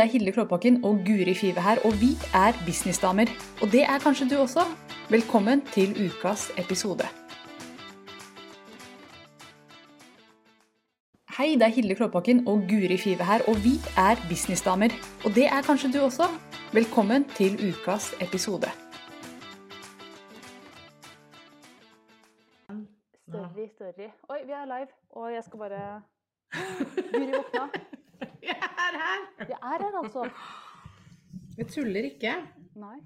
Det er Hilde Klåbakken og Guri Five her, og vi er businessdamer. Og det er kanskje du også. Velkommen til ukas episode. Hei, det er Hilde Klåbakken og Guri Five her, og vi er businessdamer. Og det er kanskje du også. Velkommen til ukas episode. Story, story. Oi, vi er live, og jeg skal bare Guri våkna. Jeg er her! Jeg er her, altså. Jeg tuller ikke. Nei.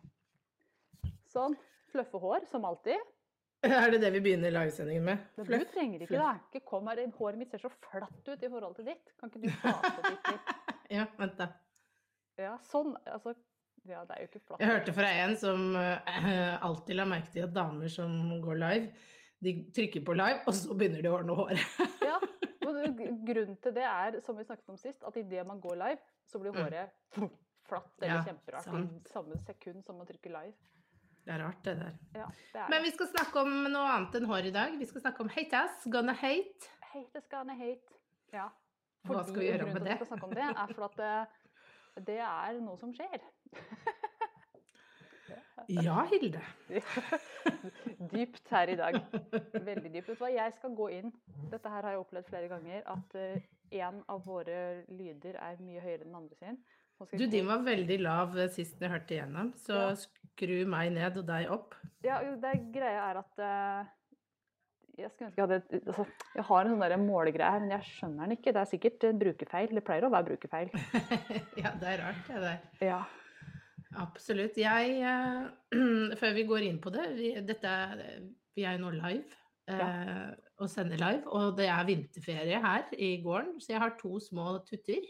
Sånn. Fløffe hår, som alltid. Er det det vi begynner livesendingen med? Men du trenger ikke fluff. det. Ikke kom her, Håret mitt ser så flatt ut i forhold til ditt. Kan ikke du prate ditt litt? Ja, vent da. Ja, sånn. Altså Ja, det er jo ikke flatt. Jeg hørte fra en som uh, alltid la merke til at damer som går live, de trykker på live, og så begynner de å ordne håret. Ja, Grunnen til det er, som vi snakket om sist, at idet man går live, så blir Mm. håret flatt eller Ja, kjemperart i samme sekund som man trykker live. Det er rart, det der. Ja, det er Men vi skal snakke om noe annet enn hår i dag. Vi skal snakke om hate us, gonna hate. Hate is gonna hate. Ja. Hva skal vi gjøre grunnen til at vi skal snakke om det, er for at det, det er noe som skjer. Ja, Hilde. dypt her i dag. Veldig dypt. Vet du hva, jeg skal gå inn. Dette her har jeg opplevd flere ganger, at én en av våre lyder er mye høyere enn den andre sin. Du, din var veldig lav eh, sist jeg hørte igjennom, så Ja. skru meg ned og deg opp. Ja, jo, det greia er at uh, jeg skulle ønske jeg hadde altså, Jeg har en sånn målegreie her, men jeg skjønner den ikke. Det er sikkert en brukerfeil. Det pleier å være brukerfeil. ja, det er rart, det der. Ja. Absolutt. Jeg, uh, før vi går inn på det, vi, dette, vi er nå live eh, og sender live, og det er vinterferie her i gården, så jeg har to små tutter.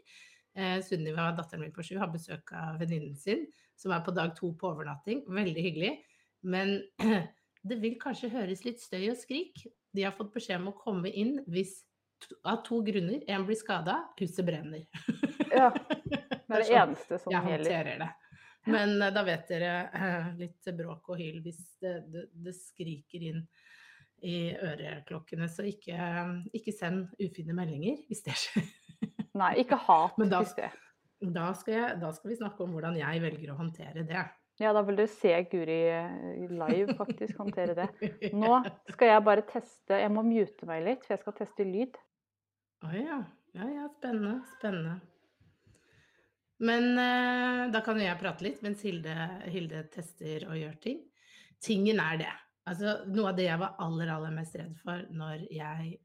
Uh, Sunniva, datteren min på sju, har besøk av venninnen sin, som er på dag to på overnatting. Veldig hyggelig. Men det vil kanskje høres litt støy og skrik. De har fått beskjed om å komme inn hvis to, av to grunner. En blir skada, huset brenner. ja. Det er det sånn eneste som jeg gjelder. håndterer det. Men eh, da vet dere eh, litt bråk og hyl hvis det, det, det skriker inn i øreklokkene. Så ikke, ikke send ufine meldinger hvis det skjer. Nei, ikke hat. Men da- hvis det. Da skal, jeg, da skal vi snakke om hvordan jeg velger å håndtere det. Ja, da vil du se Guri eh, live faktisk håndtere det. Nå skal jeg bare teste Jeg må mute meg litt, for jeg skal teste lyd. Å ja. ja. Ja, spennende. Spennende. Men eh, da kan jo jeg prate litt mens Hilde, Hilde tester og gjør ting. Tingen er det. Altså, noe av det jeg var aller, aller mest redd for når jeg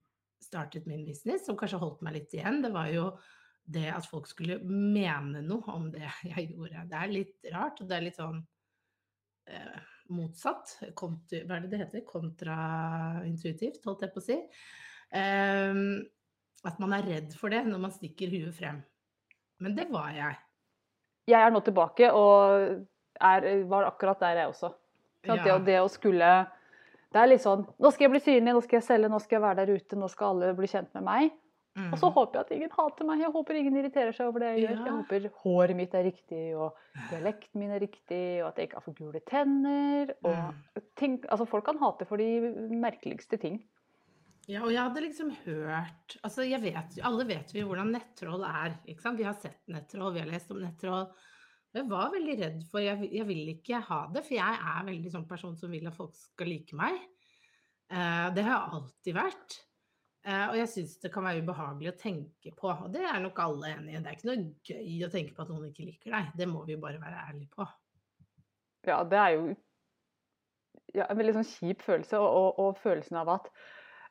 startet min business, som kanskje holdt meg litt igjen, det var jo det at folk skulle mene noe om det jeg gjorde. Det er litt rart, og det er litt sånn eh, motsatt. Kontra, hva er det det heter? Kontraintuitivt, holdt jeg på å si. Ehm, at man er redd for det når man stikker huet frem. Men det var jeg. Jeg er nå tilbake og er, var akkurat der, jeg også. Ja. Det, Ja. det å skulle Det er litt sånn Nå skal jeg bli synlig, nå skal jeg selge, nå skal jeg være der ute, nå skal alle bli kjent med meg. Og så Mhm. håper jeg at ingen hater meg, jeg håper ingen irriterer seg over det jeg gjør. Jeg håper håret mitt er riktig, og dialekten min er riktig, og at jeg ikke har for gule tenner. Og Mm. ting, altså folk kan hate for de merkeligste ting. Ja, og jeg hadde liksom hørt altså jeg vet, Alle vet vi hvordan nettroll er. ikke sant? Vi har sett nettroll, vi har lest om nettroll. Jeg var veldig redd for Jeg, jeg vil ikke ha det, for jeg er veldig sånn person som vil at folk skal like meg. Eh, det har jeg alltid vært. Eh, og jeg syns det kan være ubehagelig å tenke på. Og det er nok alle enig i. Det er ikke noe gøy å tenke på at noen ikke liker deg. Det må vi bare være ærlige på. Ja, det er jo ja, en veldig sånn kjip følelse, og, og, og følelsen av at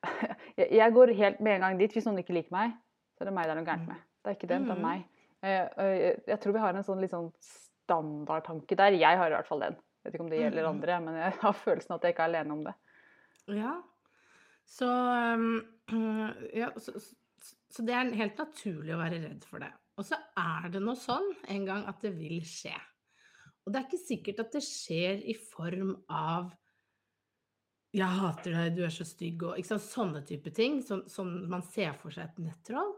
jeg, går helt med en gang dit. Hvis noen ikke liker meg, så er det meg det er noe gærent med. Det er ikke dem, det er Mm. meg. Eh, Jeg tror vi har en sånn litt sånn standardtanke der. Jeg har i hvert fall den. Jeg vet ikke om det gjelder Mhm. andre, men jeg har følelsen at jeg ikke er alene om det. Ja. Så, um, ja, så, så det er helt naturlig å være redd for det. Og så er det nå sånn en gang at det vil skje. Og det er ikke sikkert at det skjer i form av 'jeg hater deg, du er så stygg' og ikke sant, sånne type ting, som, som man ser for seg et nettroll.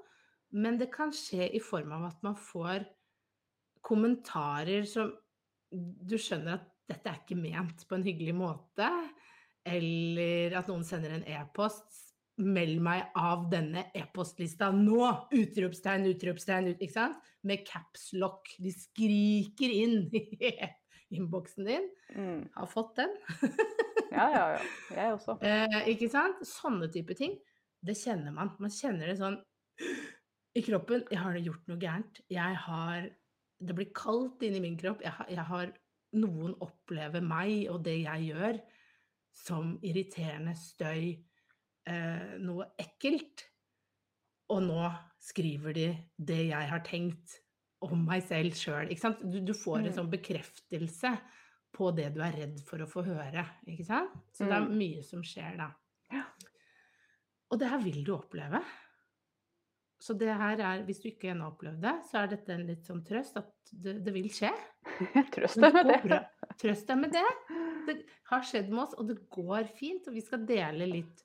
Men det kan skje i form av at man får kommentarer som du skjønner at dette er ikke ment på en hyggelig måte, eller at noen sender en e-post meld meg av denne e-postlista nå! Utropstegn, utropstegn, ut, ikke sant? Med capslock. De skriker inn i innboksen din. Mm. Har fått den. Ja, ja, ja. Jeg også. Eh, ikke sant? Sånne type ting. Det kjenner man. Man kjenner det sånn i kroppen. Jeg har gjort noe gærent. Jeg har Det blir kaldt inni min kropp. Jeg har, jeg har Noen opplever meg og det jeg gjør, som irriterende støy, eh, noe ekkelt. Og nå skriver de det jeg har tenkt om meg selv sjøl. Du, du får en Mm. sånn bekreftelse på det du er redd for å få høre. Ikke sant? Så det er Mm. mye som skjer da. Ja. Og det her vil du oppleve. Så det her er, hvis du ikke ennå har opplevd det, så er dette en litt sånn trøst at det, det vil skje. Trøst deg med det. Trøst deg med det. Det har skjedd med oss, og det går fint. Og vi skal dele litt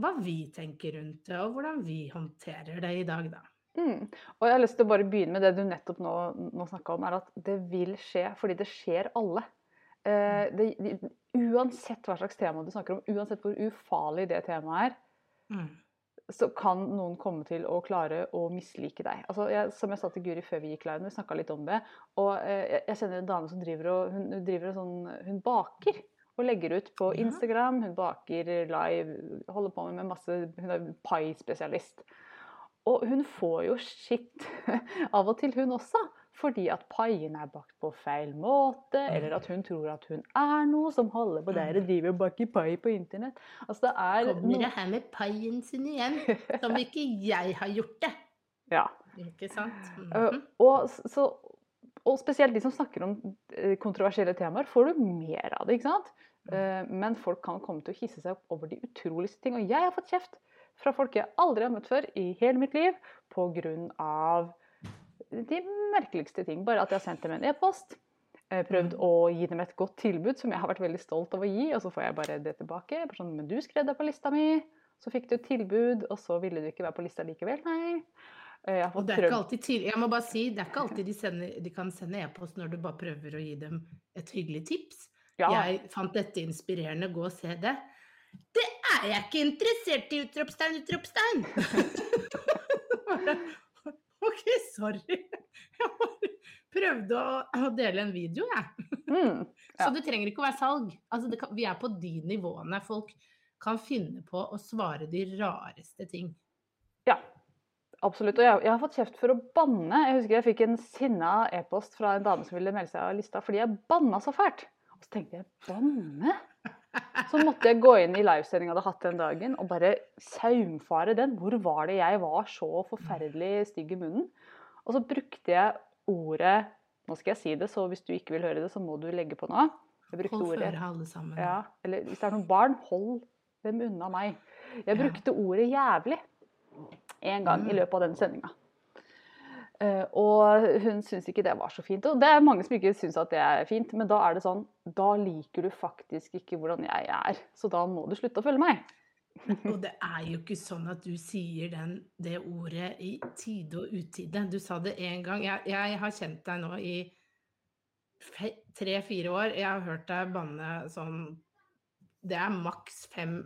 hva vi tenker rundt det, og hvordan vi håndterer det i dag, da. Mm. Og jeg har lyst til å bare begynne med det du nettopp nå, nå snakka om, er at det vil skje fordi det skjer alle. Eh, det, de, uansett hva slags tema du snakker om, uansett hvor ufarlig det temaet er, Mm. så kan noen komme til å klare å mislike deg. Altså, jeg, som jeg sa til Guri før vi gikk live, vi snakka litt om det. Og eh, jeg, jeg kjenner en dame som driver og hun, hun driver og sånn, hun baker. Og legger ut på. Instagram. Hun baker live, holder på med masse Hun er pai-spesialist. Og hun får jo skitt av og til, hun også. Fordi at paien er bakt på feil måte, eller at hun tror at hun er noe som holder på der og driver og baker pai på internett. Altså det er Kommer det her med paien sin igjen, som ikke jeg har gjort det. Ja. Ikke sant? Mm -hmm. og, så, og spesielt de som snakker om eh, kontroversielle temaer, får du mer av det. ikke sant? Eh, Men folk kan komme til å hisse seg opp over de utroligste ting. Og jeg har fått kjeft fra folk jeg aldri har møtt før i hele mitt liv pga. De merkeligste ting. Bare at jeg har sendt dem en e-post. eh, Prøvd å gi dem et godt tilbud som jeg har vært veldig stolt av å gi, og så får jeg bare det tilbake. Sånn, Men du skrev deg på lista mi, så fikk du et tilbud, og så ville du ikke være på lista likevel. Nei. Eh, Og det er ikke alltid til, jeg må bare si, det er ikke alltid de, sender, de kan sende e-post når du bare prøver å gi dem et hyggelig tips. ja, Jeg fant dette inspirerende, gå og se det. Det er jeg ikke interessert i! Utropstegn, utropstegn! OK, sorry. Jeg bare prøvde å, å dele en video, jeg. mm, Så det trenger ikke å være salg. Altså, kan, vi er på de nivåene. Folk kan finne på å svare de rareste ting. ja, absolutt. Og jeg, jeg har fått kjeft for å banne. Jeg husker jeg fikk en sinna e-post fra en dame som ville melde seg av lista fordi jeg banna så fælt. Og så tenkte jeg banne? Så måtte jeg gå inn i livesendinga jeg hadde hatt den dagen og bare saumfare den. Hvor var det jeg var så forferdelig stygg i munnen? Og så brukte jeg ordet Nå skal jeg si det, så hvis du ikke vil høre det, så må du legge på nå. Jeg brukte Hold ordet føre alle sammen. Ja, eller hvis det er noen barn, hold dem unna meg. Jeg Ja. brukte ordet 'jævlig' en gang i Mm. løpet av den sendinga. Og hun syns ikke det var så fint. Og det er mange som ikke syns at det er fint, men da er det sånn Da liker du faktisk ikke hvordan jeg er, så da må du slutte å følge meg. Og det er jo ikke sånn at du sier den, det ordet i tide og utide. Du sa det én gang. Jeg, jeg har kjent deg nå i tre-fire år. Jeg har hørt deg banne sånn Det er maks fem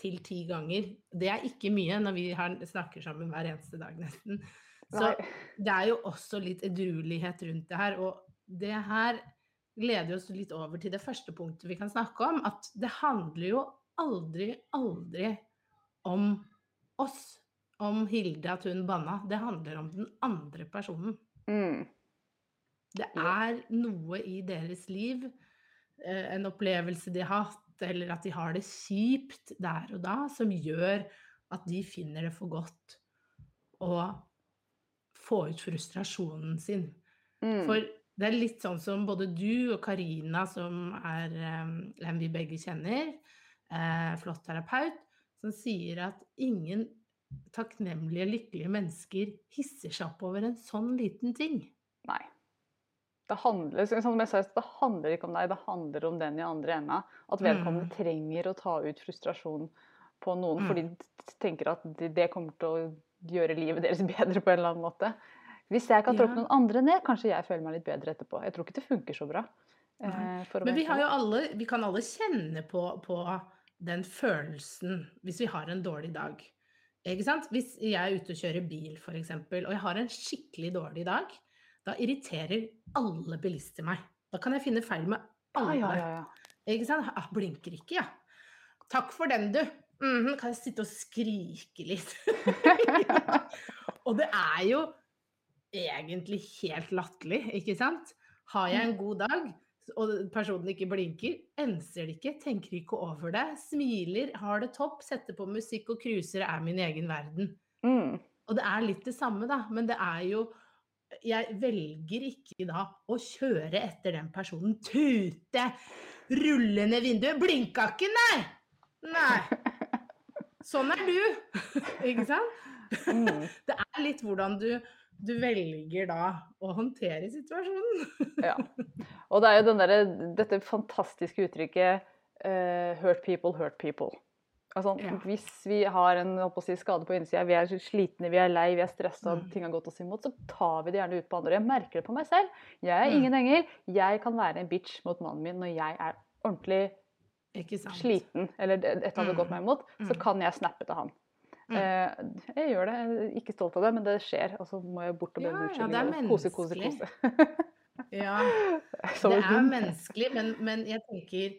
til ti ganger. Det er ikke mye når vi har, snakker sammen hver eneste dag, nesten. Så det er jo også litt edruelighet rundt det her. Og det her leder oss litt over til det første punktet vi kan snakke om. At det handler jo aldri, aldri om oss. Om Hilde at hun banna. Det handler om den andre personen. Mm. Det er noe i deres liv, eh, en opplevelse de har hatt, eller at de har det kjipt der og da, som gjør at de finner det for godt å få ut frustrasjonen sin. Mm. For det er litt sånn som både du og Karina, som er en vi begge kjenner, eh, flott terapeut, som sier at ingen takknemlige, lykkelige mennesker hisser seg opp over en sånn liten ting. Nei. Det handler, som jeg sa, det handler ikke om deg, det handler om den i andre enda. At vedkommende Mm. trenger å ta ut frustrasjon på noen Mm. fordi de tenker at det det kommer til å gjøre livet deres bedre på en eller annen måte. Hvis jeg kan tråkke Ja. noen andre ned, kanskje jeg føler meg litt bedre etterpå. Jeg tror ikke det funker så bra. Eh, Men vi, alle, vi kan alle kjenne på, på den følelsen hvis vi har en dårlig dag. Ikke sant? Hvis jeg er ute og kjører bil, f.eks., og jeg har en skikkelig dårlig dag, da irriterer alle bilister meg. Da kan jeg finne feil med alle. Ja, ja, ja. Ikke sant? Ah, blinker ikke, ja. Takk for den, du. Mhm, kan jeg sitte og skrike litt? og det er jo egentlig helt latterlig, ikke sant? Har jeg en god dag, og personen ikke blinker, enser det ikke, tenker ikke over det, smiler, har det topp, setter på musikk og cruiser, er min egen verden. Mm. Og det er litt det samme, da, men det er jo Jeg velger ikke da å kjøre etter den personen, tute, rulle ned vinduet, blinka ikke, nei! Nei. Sånn er du, ikke sant? Mm. Det er litt hvordan du, du velger da å håndtere situasjonen. Ja. Og det er jo den der, dette fantastiske uttrykket uh, 'hurt people, hurt people'. Altså, Ja. Hvis vi har en si, skade på innsida, vi er slitne, vi er lei, vi er stressa, Mm. ting har gått oss imot, så tar vi det gjerne ut på andre. Jeg merker det på meg selv. Jeg er Mm. ingen engel. Jeg kan være en bitch mot mannen min når jeg er ordentlig? Sliten, eller etter hadde Mm. gått meg imot, så Mm. kan jeg snappe til han. Mm. Eh, jeg gjør det, jeg er ikke stolt av det, men det skjer. Og så må jeg bort og be om unnskyldning. ja, det unnskyldning. kose, kose, kose. Ja, det er menneskelig, men, men jeg tenker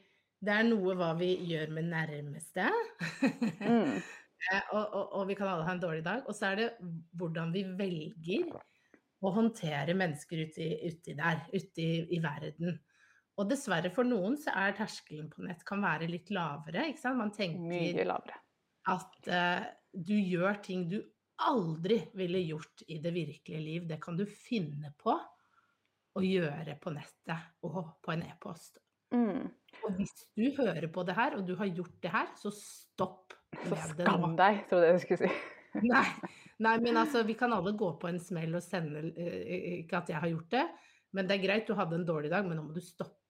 det er noe hva vi gjør med nærmeste. Mm. Eh, og, og, og vi kan alle ha en dårlig dag. Og så er det hvordan vi velger å håndtere mennesker uti, uti der, ute i, i verden. Og dessverre for noen så er terskelen på nett kan være litt lavere. ikke sant? Man tenker at uh, du gjør ting du aldri ville gjort i det virkelige liv. Det kan du finne på å gjøre på nettet og på en e-post. Mm. Og hvis du hører på det her, og du har gjort det her, så stopp Så med det nå. skam deg, tror jeg du skulle si. Nei, nei, men altså, vi kan alle gå på en smell og sende eh, Ikke at jeg har gjort det, men det er greit, du hadde en dårlig dag, men nå må du stoppe.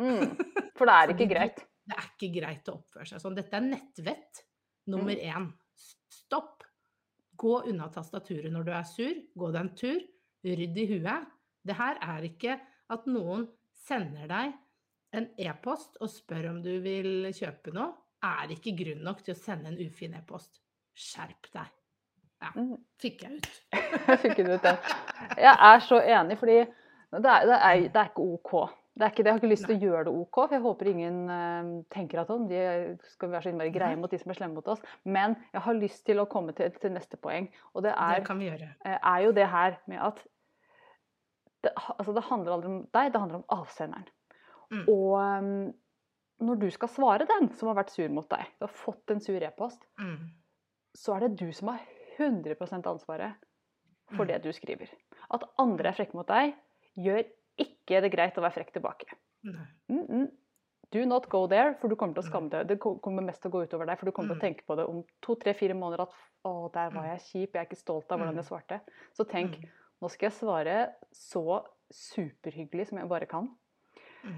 Mm. For det er ikke greit. Det er ikke greit å oppføre seg sånn. Dette er nettvett nummer Mm. én. Stopp. Gå unna tastaturet når du er sur. Gå deg en tur. Rydd i huet. Det her er ikke at noen sender deg en e-post og spør om du vil kjøpe noe, er ikke grunn nok til å sende en ufin e-post. Skjerp deg. Ja, Mm. fikk jeg ut. Jeg fikk ikke ut ja. Jeg er så enig, fordi det er, det er, det er ikke OK. Det er ikke det. Jeg har ikke lyst til å gjøre det OK, for jeg håper ingen uh, tenker at de skal være så innmari greie mot de som er slemme mot oss. Men jeg har lyst til å komme til, til neste poeng, og det er Det kan vi gjøre. eh, er jo det her med at det, altså det handler aldri om deg, det handler om avsenderen. Mm. Og um, når du skal svare den som har vært sur mot deg, du har fått en sur e-post, Mm. så er det du som har 100 ansvaret for Mm. det du skriver. At andre er frekke mot deg, gjør ikke er det greit å være frekk tilbake. Mm -mm. Do not go there, for du kommer til å skamme deg. Det kommer mest til å gå utover deg, for du kommer til å Mm. tenke på det om to, tre, fire måneder at å, der var jeg kjip, jeg er ikke stolt av hvordan Mm. jeg svarte. Så tenk, Mm. nå skal jeg svare så superhyggelig som jeg bare kan. Mm.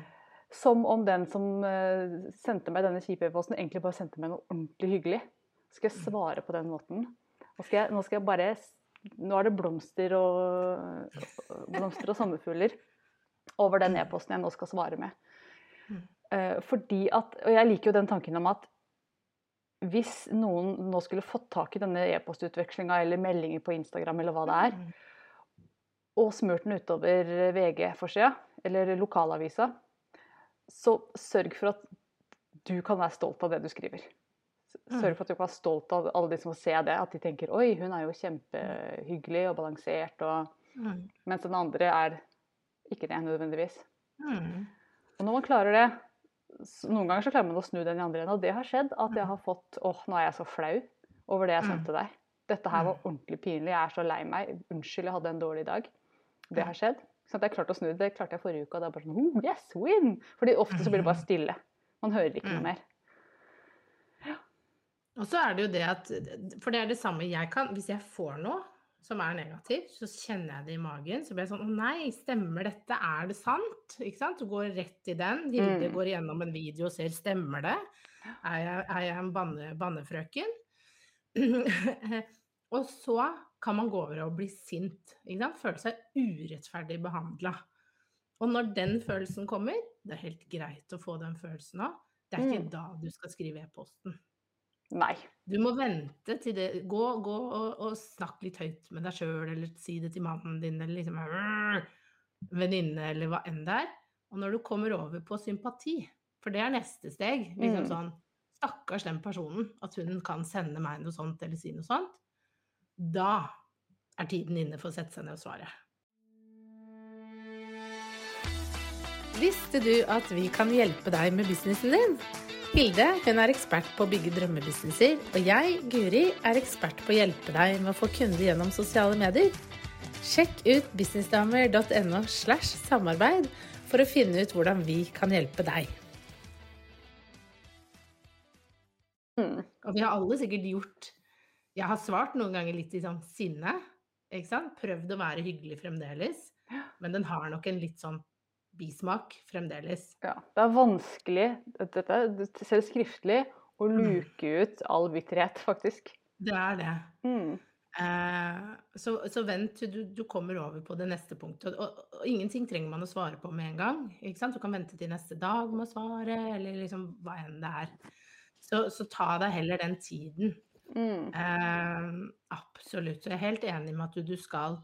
Som om den som eh, sendte meg denne kjipe e-posten, egentlig bare sendte meg noe ordentlig hyggelig. Skal jeg Mm. svare på den måten? Nå skal jeg, nå skal jeg bare Nå er det blomster og, blomster og sommerfugler over den e-posten jeg nå skal svare med. Mm. Eh, fordi at, og jeg liker jo den tanken om at hvis noen nå skulle fått tak i denne e-postutvekslinga eller meldinger på Instagram eller hva det er, Mm. og smurt den utover VG-forsida eller lokalavisa, så sørg for at du kan være stolt av det du skriver. Mm. Sørg for at du kan være stolt av alle de som får se det, at de tenker oi, hun er jo kjempehyggelig og balansert, og... Mens den andre er ikke det nødvendigvis. Mm. Og når man klarer det, noen ganger så klarer man å snu den i andre enden, og det har skjedd at jeg har fått åh, nå er jeg så flau over det jeg Mm. sendte deg. Dette her var ordentlig pinlig, jeg er så lei meg, unnskyld, jeg hadde en dårlig dag. Det har skjedd. Så at jeg klarte å snu det, klarte jeg forrige uke, og er bare sånn, oh, yes, win! Fordi ofte så blir det bare stille. Man hører ikke noe mer. mer. Og så er det jo det at For det er det samme jeg kan Hvis jeg får noe som er negativt, så kjenner jeg det i magen. Så blir jeg sånn Å nei, stemmer dette? Er det sant? Ikke sant? Du går rett i den. Hilde Mm. går gjennom en video og ser Stemmer det? Er jeg, er jeg en banne, bannefrøken? og så kan man gå over og bli sint. Ikke sant? Føle seg urettferdig behandla. Og når den følelsen kommer, det er helt greit å få den følelsen òg. Det er ikke Mm. da du skal skrive e-posten. Nei. Du må vente til det Gå, gå og, og snakk litt høyt med deg sjøl, eller si det til mannen din, eller liksom venninne, eller hva enn det er. Og når du kommer over på sympati, for det er neste steg, liksom Mm. sånn Stakkars den personen, at hun kan sende meg noe sånt eller si noe sånt. Da er tiden inne for å sette seg ned og svare. Visste du at vi kan hjelpe deg med businessen din? Hilde hun er ekspert på å bygge drømmebusinesser, og jeg, Guri, er ekspert på å hjelpe deg med å få kunder gjennom sosiale medier. Sjekk ut businessdamer.no slash samarbeid for å finne ut hvordan vi kan hjelpe deg. Mm. Og vi har alle sikkert gjort Jeg har svart noen ganger litt i sånn sinne. Prøvd å være hyggelig fremdeles. Men den har nok en litt sånn bismak fremdeles. Ja. Det er vanskelig, dette, selv skriftlig, å Mm. luke ut all bitterhet, faktisk. Det er det. Mm. Eh, så, så vent til du, du kommer over på det neste punktet. Og, og, og ingenting trenger man å svare på med en gang. Ikke sant? Du kan vente til neste dag med å svare, eller liksom hva enn det er. Så, så ta deg heller den tiden. Mm. Eh, absolutt. Jeg er helt enig med at du, du skal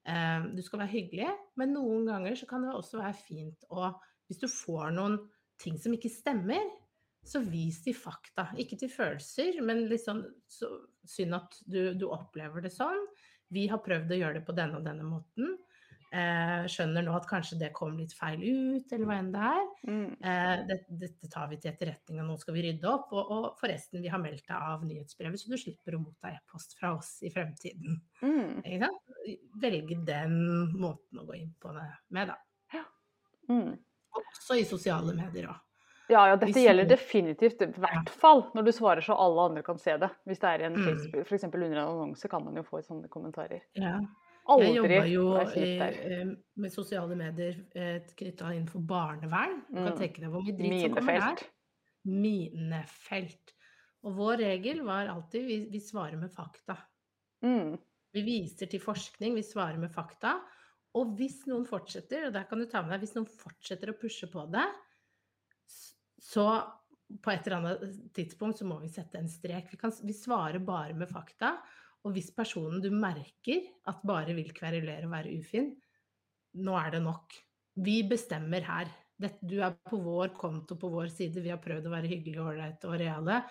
du skal være hyggelig, men noen ganger så kan det også være fint å Hvis du får noen ting som ikke stemmer, så vis til fakta. Ikke til følelser, men litt sånn så, synd at du, du opplever det sånn. Vi har prøvd å gjøre det på denne og denne måten. Eh, skjønner nå at kanskje det kom litt feil ut, eller hva enn det er. Mm. Eh, det, dette tar vi til etterretning, og nå skal vi rydde opp. Og, og forresten, vi har meldt deg av nyhetsbrevet, så du slipper å motta e-post fra oss i fremtiden. Mm. Velge den måten å gå inn på det med, da. Mm. Også i sosiale medier òg. Ja, ja, dette gjelder definitivt, i hvert fall når du svarer så alle andre kan se det. Hvis det er en Mm. Facebook, eksempel under en annonse kan man jo få sånne kommentarer. Ja. Aldri Jeg jobba jo i, eh, med sosiale medier eh, knytta innenfor barnevern. Du kan Mm. tenke deg hvor mye dritt som kommer der. Minefelt. Minefelt. Og vår regel var alltid vi, vi svarer med fakta. Mm. Vi viser til forskning, vi svarer med fakta. Og hvis noen fortsetter, og der kan du ta med deg, hvis noen fortsetter å pushe på det, så på et eller annet tidspunkt så må vi sette en strek. Vi, kan, vi svarer bare med fakta. Og hvis personen du merker at bare vil kverulere og være ufin, nå er det nok. Vi bestemmer her. Du er på vår konto, på vår side. Vi har prøvd å være hyggelige, ålreite og reale.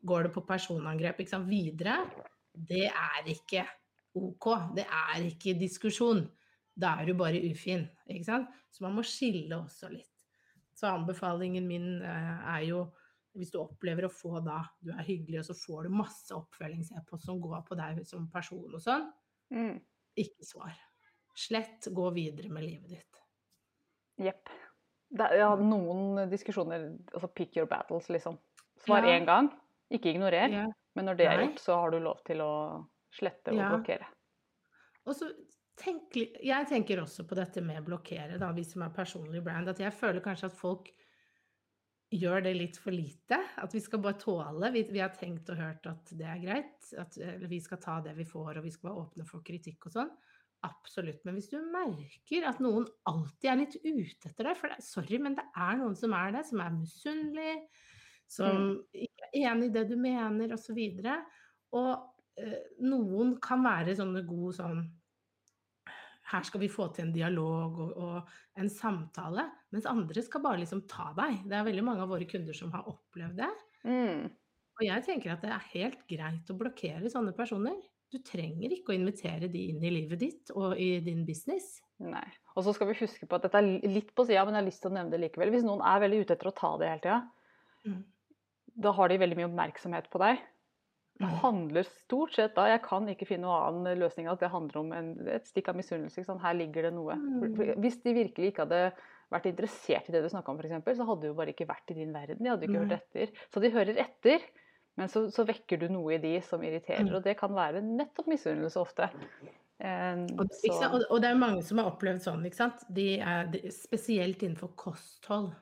Går det på personangrep sant, videre, det er ikke OK. Det er ikke diskusjon. Da er du bare ufin. Så man må skille også litt. Så anbefalingen min eh, er jo hvis du opplever å få da Du er hyggelig, og så får du masse oppfølgings-e-post som går på deg som person og sånn. Mm. Ikke svar. Slett, gå videre med livet ditt. Jepp. jeg har noen diskusjoner Altså pick your battles, liksom. Svar Ja. én gang, ikke ignorer. Ja. Men når det er gjort, så har du lov til å slette og Ja. blokkere. Og så tenk, jeg tenker også på dette med blokkere, da, vi som er personlig brand. At jeg føler kanskje at folk gjør det litt for lite. At vi skal bare tåle. Vi, vi har tenkt og hørt at det er greit. At vi skal ta det vi får, og vi skal være åpne for kritikk og sånn. Absolutt. Men hvis du merker at noen alltid er litt ute etter deg For det, sorry, men det er noen som er det, som er misunnelig, som ikke er enig i det du mener, osv. Og, så og eh, noen kan være sånne gode sånn her skal vi få til en dialog og, og en samtale, mens andre skal bare liksom ta deg. Det er veldig mange av våre kunder som har opplevd det. Mm. Og jeg tenker at det er helt greit å blokkere sånne personer. Du trenger ikke å invitere de inn i livet ditt og i din business. Nei. Og så skal vi huske på at dette er litt på sida, men jeg har lyst til å nevne det likevel. Hvis noen er veldig ute etter å ta det hele tida, Mm. da har de veldig mye oppmerksomhet på deg. Det Mm. handler stort sett da Jeg kan ikke finne noen annen løsning at det handler om en, et stikk av misunnelse. sant? Her ligger det noe. Mm. Hvis de virkelig ikke hadde vært interessert i det du snakka om, f.eks., så hadde de jo bare ikke vært i din verden. De hadde ikke hørt etter. Så de hører etter, men så, så vekker du noe i de som irriterer. Mm. Og det kan være nettopp misunnelse ofte. Um, og, og det er mange som har opplevd sånn, ikke sant. De er, de, spesielt innenfor kosthold.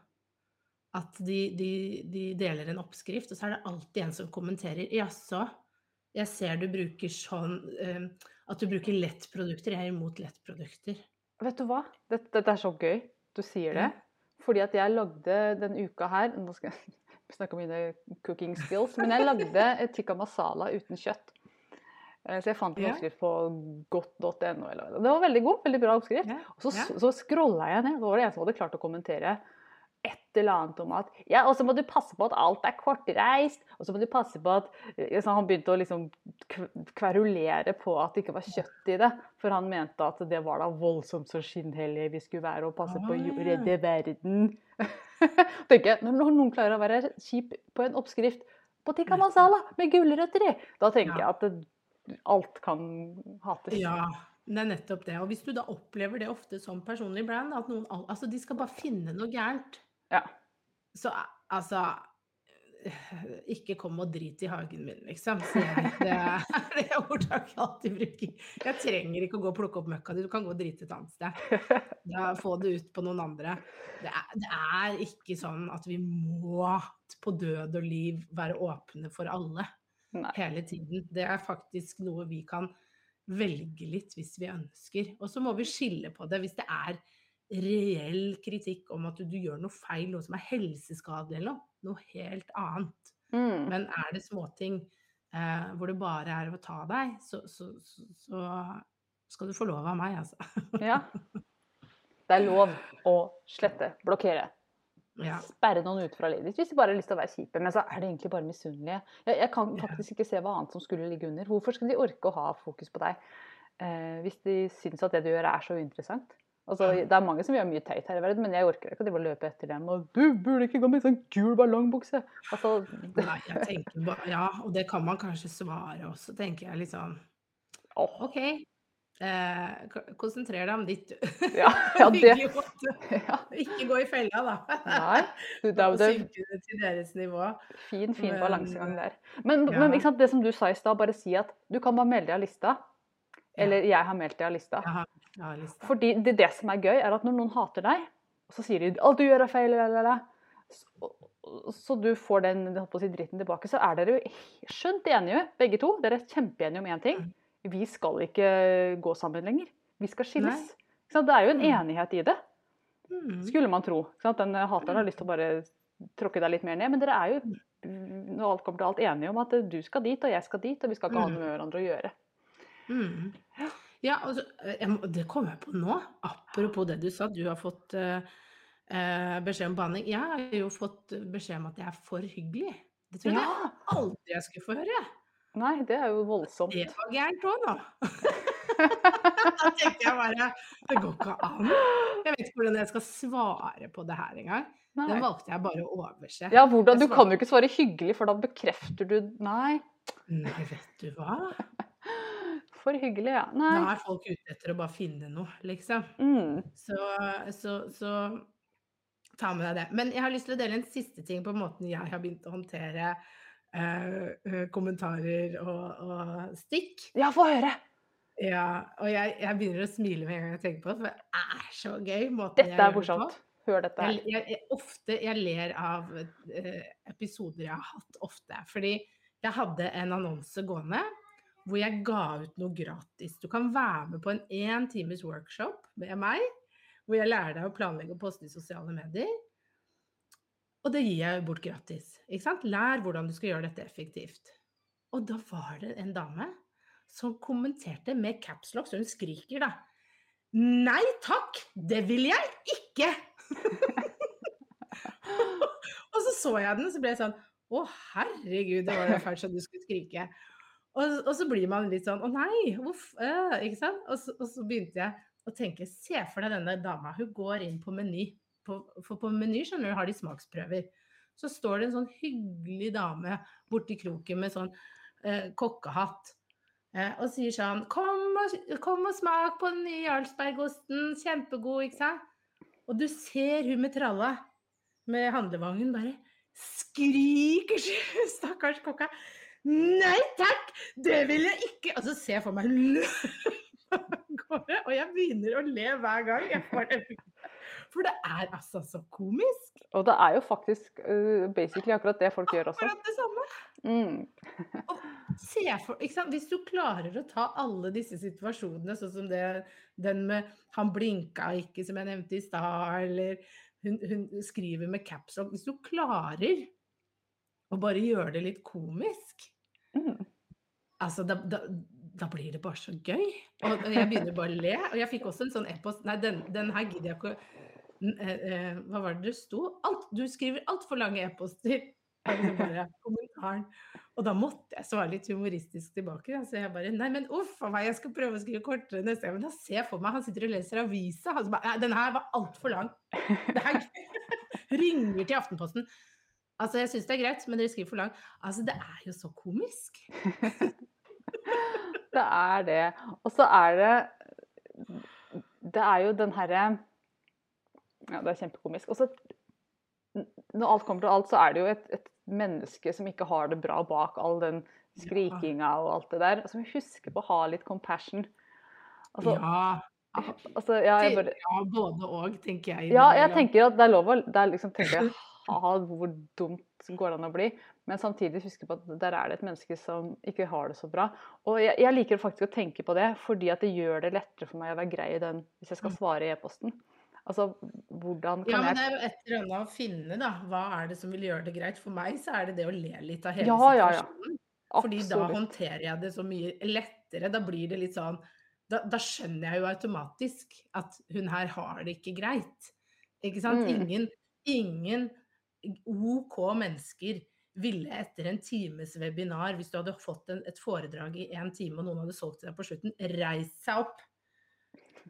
At de, de, de deler en oppskrift, og så er det alltid en som kommenterer. Jaså, jeg ser du bruker sånn uh, At du bruker lettprodukter. Jeg er imot lettprodukter. vet du hva? Dette, dette er så gøy du sier det. Fordi at jeg lagde den uka her Nå skal jeg snakke om mine cooking skills. Men jeg lagde tikka masala uten kjøtt. Eh, Så jeg fant en oppskrift på godt.no. Det Det var veldig god, veldig bra oppskrift. Og så, ja. så scrolla jeg ned, da var det en som hadde klart å kommentere eller annet om at Ja, og så må du passe på at alt er kortreist. Og så må du passe på at eh, så Han begynte å liksom kv- kverulere på at det ikke var kjøtt i det. For han mente at det var da voldsomt så skinnhellige vi skulle være og passe på å redde verden. Tenker jeg, Når noen klarer å være kjip på en oppskrift på tikka masala med gulrøtter i, da tenker jeg at det, alt kan hates. Ja, det er nettopp det. Og hvis du da opplever det ofte som personlig brand, at noen Altså, de skal bare finne noe gærent. Ja. Så altså eh, Ikke kom og drit i hagen min, liksom, jeg. Det er det ordtaket jeg alltid bruker. Jeg trenger ikke å gå og plukke opp møkka di, du kan gå og drite et annet sted. Da Få det ut på noen andre. Det er, det er ikke sånn at vi må på død og liv være åpne for alle Nei. hele tiden. Det er faktisk noe vi kan velge litt hvis vi ønsker. Og så må vi skille på det hvis det er reell kritikk om at du, du gjør noe feil, noe som er helseskadelig eller noe. Noe helt annet. Mm. Men er det småting eh, hvor det bare er å ta deg, så, så, så, så skal du få lov av meg, altså. Ja. Det er lov å slette, blokkere, Ja. sperre noen ut fra livet ditt hvis de bare har lyst til å være kjipe. Men så er de egentlig bare misunnelige. Jeg, jeg kan faktisk ikke se hva annet som skulle ligge under. Hvorfor skal de orke å ha fokus på deg eh, hvis de syns at det du gjør er så uinteressant? Altså, det er mange som gjør mye teit her i verden, men jeg orker ikke å løpe etter dem. Og 'du burde ikke gå med sånn gul ballongbukse'. Altså, det, Nei, jeg tenker bare Ja, og det kan man kanskje svare også, tenker jeg litt sånn OK, eh, konsentrer deg om ditt, ja, ja, det Ikke gå i fella, da. Nei. Du, det det synke til deres nivå. fin, fin balansegang der. Men, ja. men det som du sa i stad, bare si at du kan bare melde deg av lista. Eller jeg har meldt deg av lista. Lista. Fordi det, det som er gøy, er at når noen hater deg, og så sier de 'alt du gjør er feil', eller, eller, så, så du får den si, dritten tilbake, så er dere jo skjønt enige, begge to. Dere er kjempeenige om én ting. Vi skal ikke gå sammen lenger. Vi skal skilles. Det er jo en Mm. enighet i det, Mm. skulle man tro. Den hateren har lyst til å bare tråkke deg litt mer ned, men dere er jo når alt kommer til alt enige om at du skal dit, og jeg skal dit, og vi skal ikke ha Mm. noe med hverandre å gjøre. Mm. Ja, altså, jeg må, det kom jeg på nå. Apropos det du sa, du har fått eh, eh, beskjed om behandling. Jeg har jo fått beskjed om at jeg er for hyggelig. Det tror Ja! jeg aldri jeg skulle få høre. Nei, det er jo voldsomt. Det var gærent òg, nå. da tenkte jeg bare Det går ikke an. Jeg vet ikke hvordan jeg skal svare på det her engang. Den valgte jeg bare å overse. Ja, hvordan? Du kan jo ikke svare hyggelig, for da bekrefter du Nei. Nei, vet du hva? For hyggelig, ja. Da er folk ute etter å bare finne noe, liksom. Mm. Så, så, så ta med deg det. Men jeg har lyst til å dele en siste ting på måten jeg har begynt å håndtere eh, kommentarer og, og stikk. Ja, få høre! Ja, og jeg, jeg begynner å smile med en gang jeg tenker på det, for det er så gøy. måten Dette jeg er gjør på. morsomt. Hør dette her. jeg, jeg, ofte, jeg ler av eh, episoder jeg har hatt ofte. Fordi jeg hadde en annonse gående hvor jeg ga ut noe gratis. Du kan være med på en én times workshop med meg, hvor jeg lærer deg å planlegge og poste i sosiale medier. Og det gir jeg bort gratis. Ikke sant? Lær hvordan du skal gjøre dette effektivt. Og da var det en dame som kommenterte med capslock, så hun skriker da. Nei takk, det vil jeg ikke! og så så jeg den, så ble jeg sånn Å, herregud, det var det fælt som du skulle skrike. Og, og så blir man litt sånn Å nei, uff. Øh, ikke sant? Og så, og så begynte jeg å tenke Se for deg denne dama. Hun går inn på Meny. For på Meny har de smaksprøver. Så står det en sånn hyggelig dame borti kroken med sånn eh, kokkehatt. Eh, og sier sånn kom og, kom og smak på den nye Jarlsbergosten. Kjempegod, ikke sant? Og du ser hun med tralla med handlevognen bare skriker stakkars kokka. Nei takk, det vil jeg ikke! Og så ser jeg for meg og jeg begynner å le hver gang. Jeg får det. For det er altså så komisk. Og det er jo faktisk uh, basically akkurat det folk gjør også. Akkurat det samme. Mm. Se for? Hvis du klarer å ta alle disse situasjonene, sånn som det, den med 'han blinka ikke', som jeg nevnte i stad, eller hun, hun skriver med caps lock Hvis du klarer å bare gjøre det litt komisk, Mm. altså da, da, da blir det bare så gøy. Og, jeg begynner bare å le. Og jeg fikk også en sånn e-post Nei, den, den her gidder jeg ikke å eh, eh, Hva var det det sto? Alt, du skriver altfor lange e-poster. Og da måtte jeg svare litt humoristisk tilbake. Så jeg bare Nei, men uff a meg, jeg skal prøve å skrive kortere neste gang. Men da ser jeg for meg han sitter og leser avisa. Han bare, Nei, den her var altfor lang. Det her ringer til Aftenposten. Altså, jeg syns det er greit, men dere skriver for langt. Altså, det er jo så komisk. Det er det. Og så er det Det er jo den herre Ja, det er kjempekomisk. Og så når alt kommer til alt, så er det jo et, et menneske som ikke har det bra bak all den skrikinga og alt det der. Som husker på å ha litt compassion. Altså, ja. altså, ja, jeg bare, ja, både og, tenker jeg. ja, jeg tenker at det er lov å det er liksom, tenker jeg, ha, hvor dumt går det an å bli? Men samtidig huske på at der er det et menneske som ikke har det så bra. Og jeg, jeg liker faktisk å tenke på det, fordi at det gjør det lettere for meg å være grei i den hvis jeg skal svare i e-posten. Altså, hvordan kan jeg Ja, men det er jo et eller annet å finne, da. Hva er det som vil gjøre det greit? For meg så er det det å le litt av hele Ja, ja, ja. situasjonen. Fordi da håndterer jeg det så mye lettere. Da blir det litt sånn Da, da skjønner jeg jo automatisk at hun her har det ikke greit. Ikke sant? Mm. Ingen, ingen OK mennesker ville etter en times webinar, hvis du hadde fått en, et foredrag i én time og noen hadde solgt til deg på slutten, reist seg opp.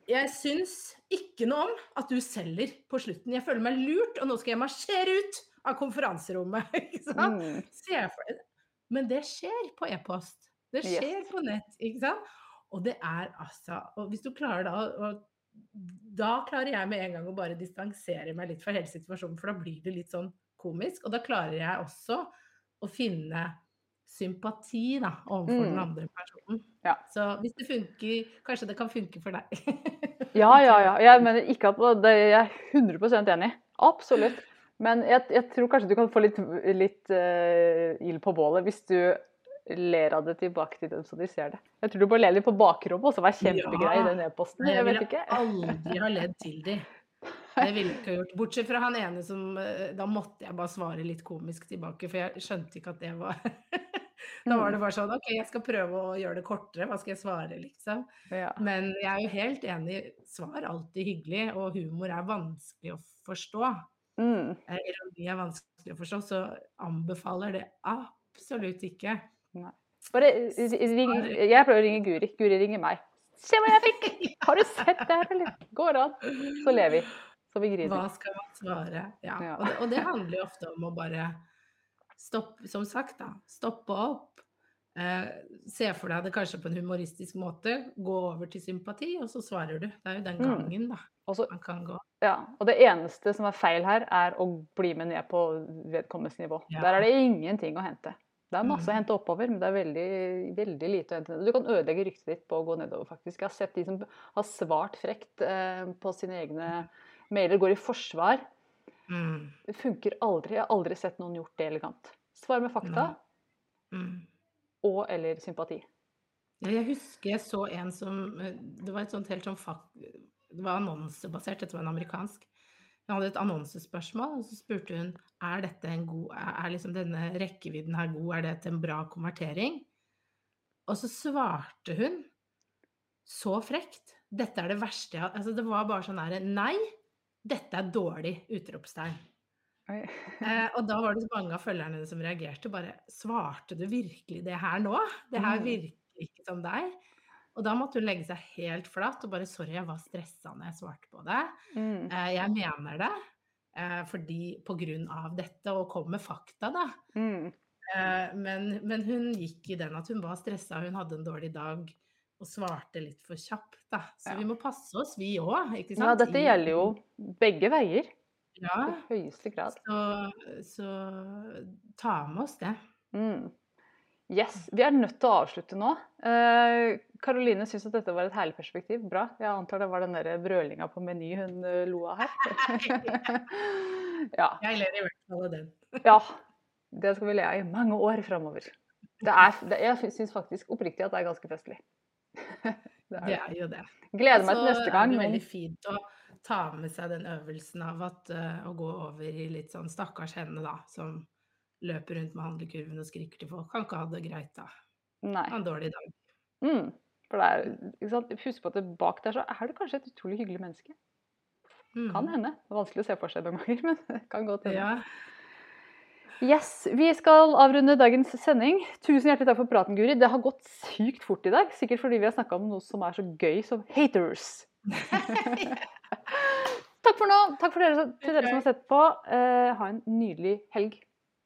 Jeg syns ikke noe om at du selger på slutten. Jeg føler meg lurt, og nå skal jeg marsjere ut av konferanserommet. Ikke sant? Mm. Men det skjer på e-post. Det skjer Yes. på nett. ikke sant? Og det er altså Og hvis du klarer da å Da klarer jeg med en gang å bare distansere meg litt fra hele situasjonen, for da blir det litt sånn komisk. Og da klarer jeg også å finne sympati da, overfor den Mm. andre personen. Ja. Så hvis det funker, kanskje det kan funke for deg. Ja, ja, ja. Jeg mener ikke at det, jeg er 100% enig. Absolutt. Men jeg, jeg tror kanskje du kan få litt, litt uh, ild på bålet hvis du ler av det tilbake til dem så de ser det. Jeg tror du bare ler litt på bakrommet og så være kjempegrei i den e-posten. Jeg vet ville ikke. aldri ha ledd til de. Det ville ikke gjort. Bortsett fra han ene som eh, Da måtte jeg bare svare litt komisk tilbake, for jeg skjønte ikke at det var Da var det bare sånn OK, jeg skal prøve å gjøre det kortere. Hva skal jeg svare, liksom? Ja. Men jeg er jo helt enig. Svar alltid hyggelig, og humor er vanskelig å forstå. Mm. Eh, Ironi er vanskelig å forstå, så anbefaler det absolutt ikke. Bare ring Jeg prøver å ringe Guri. Guri ringer meg. Se hva jeg fikk! Har du sett det her, eller? Går an. Så ler vi. Så vi Hva skal man svare? Ja. Ja. Og, det, og det handler jo ofte om å bare stoppe, som sagt, da. Stoppe opp. Eh, se for deg det kanskje på en humoristisk måte. Gå over til sympati, og så svarer du. Det er jo den Mm. gangen, da. Også, Man kan gå. ja. og det eneste som er feil her, er å bli med ned på vedkommendes nivå. Ja. Der er det ingenting å hente. Det er masse å Mm. hente oppover, men det er veldig, veldig lite å hente. Du kan ødelegge ryktet ditt på å gå nedover, faktisk. Jeg har sett de som har svart frekt eh, på sine egne mailer, går i forsvar. Mm. Det funker aldri. Jeg har aldri sett noen gjort det elegant. Svar med fakta Mm. og eller sympati. Jeg husker jeg så en som eh, Det var et sånt helt sånn fak... Det var annonsebasert, dette var en amerikansk. Hun hadde et annonsespørsmål, og så spurte hun er dette en god, er liksom denne rekkevidden her god, er dette en bra konvertering? Og så svarte hun så frekt. Dette er det verste jeg har Altså, det var bare sånn derre Nei, dette er dårlig! Utropstegn. Eh, og da var det så mange av følgerne som reagerte. Bare svarte du virkelig det her nå? Det her Mm. virker ikke som deg. Og da måtte hun legge seg helt flatt og bare sorry, jeg var stressa når jeg svarte på det. Mm. Eh, jeg mener det eh, fordi på grunn av dette, og kom med fakta, da. Mm. Eh, men, men hun gikk i den at hun var stressa, hun hadde en dårlig dag. Og svarte litt for kjapt, da. Så Ja. vi må passe oss, vi òg. Ikke Ja, dette gjelder jo begge veier. Ja, I høyeste grad. så, så ta med oss det. Mm. Yes. Vi er nødt til å avslutte nå. Karoline Karoline syns at dette var et herlig perspektiv. Bra. Jeg antar det var den der brølinga på Meny hun uh, lo av her. ja. Jeg ler i hvert fall av den. ja. Det skal vi le av i mange år framover. Er, jeg syns faktisk oppriktig at det er ganske festlig. det er det. er jo det. Gleder meg til neste gang. Så er det veldig fint å ta med seg den øvelsen av at, uh, å gå over i litt sånn stakkars henne, da, som løper rundt med handlekurven og skriker til folk. Kan ikke ha det greit, da. Nei. har en dårlig dag. Mm. For det er, ikke sant? Husk på at det bak der så er det kanskje et utrolig hyggelig menneske. Mm. Kan hende. Det er vanskelig å se for seg noen ganger, men det kan godt hende. Ja. Yes, Vi skal avrunde dagens sending. Tusen hjertelig takk for praten, Guri. Det har gått sykt fort i dag. Sikkert fordi vi har snakka om noe som er så gøy som haters. takk for nå. Takk for dere, til dere som har sett på. Eh, ha en nydelig helg.